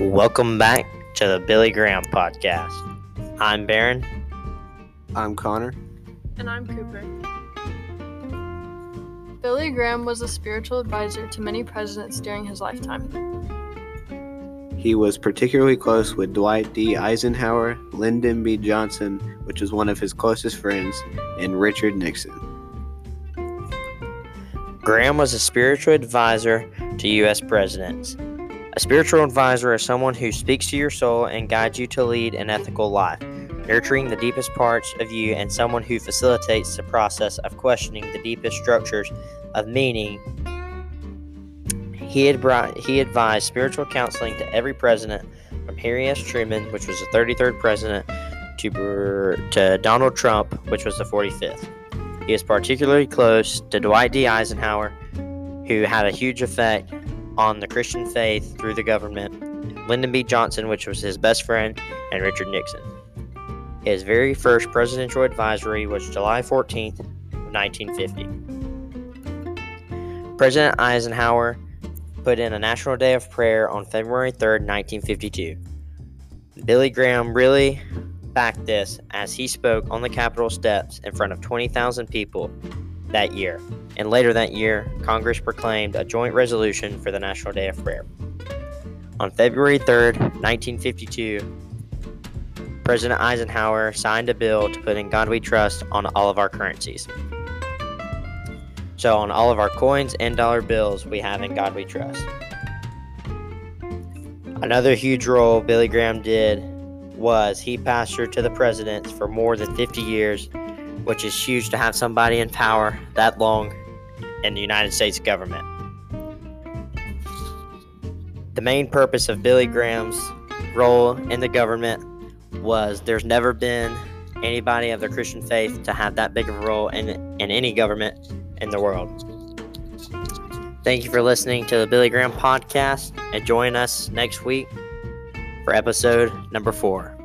Welcome back to the Billy Graham Podcast. I'm Baron. I'm Connor. And I'm Cooper. Billy Graham was a spiritual advisor to many presidents during his lifetime. He was particularly close with Dwight D. Eisenhower, Lyndon B. Johnson, which was one of his closest friends, and Richard Nixon. Graham was a spiritual advisor to U.S. presidents. A spiritual advisor is someone who speaks to your soul and guides you to lead an ethical life, nurturing the deepest parts of you, and someone who facilitates the process of questioning the deepest structures of meaning. He, had brought, he advised spiritual counseling to every president, from Harry S. Truman, which was the 33rd president, to, to Donald Trump, which was the 45th. He is particularly close to Dwight D. Eisenhower, who had a huge effect on the Christian faith through the government, Lyndon B. Johnson, which was his best friend, and Richard Nixon. His very first presidential advisory was July 14th, 1950. President Eisenhower put in a National Day of Prayer on February 3rd, 1952. Billy Graham really backed this as he spoke on the Capitol steps in front of 20,000 people that year. And later that year, Congress proclaimed a joint resolution for the National Day of Prayer. On February 3rd, 1952, President Eisenhower signed a bill to put in God We Trust on all of our currencies. So, on all of our coins and dollar bills, we have in God We Trust. Another huge role Billy Graham did was he pastored to the presidents for more than 50 years, which is huge to have somebody in power that long in the United States government. The main purpose of Billy Graham's role in the government was there's never been anybody of the Christian faith to have that big of a role in, in any government in the world. Thank you for listening to the Billy Graham podcast and join us next week for episode number four.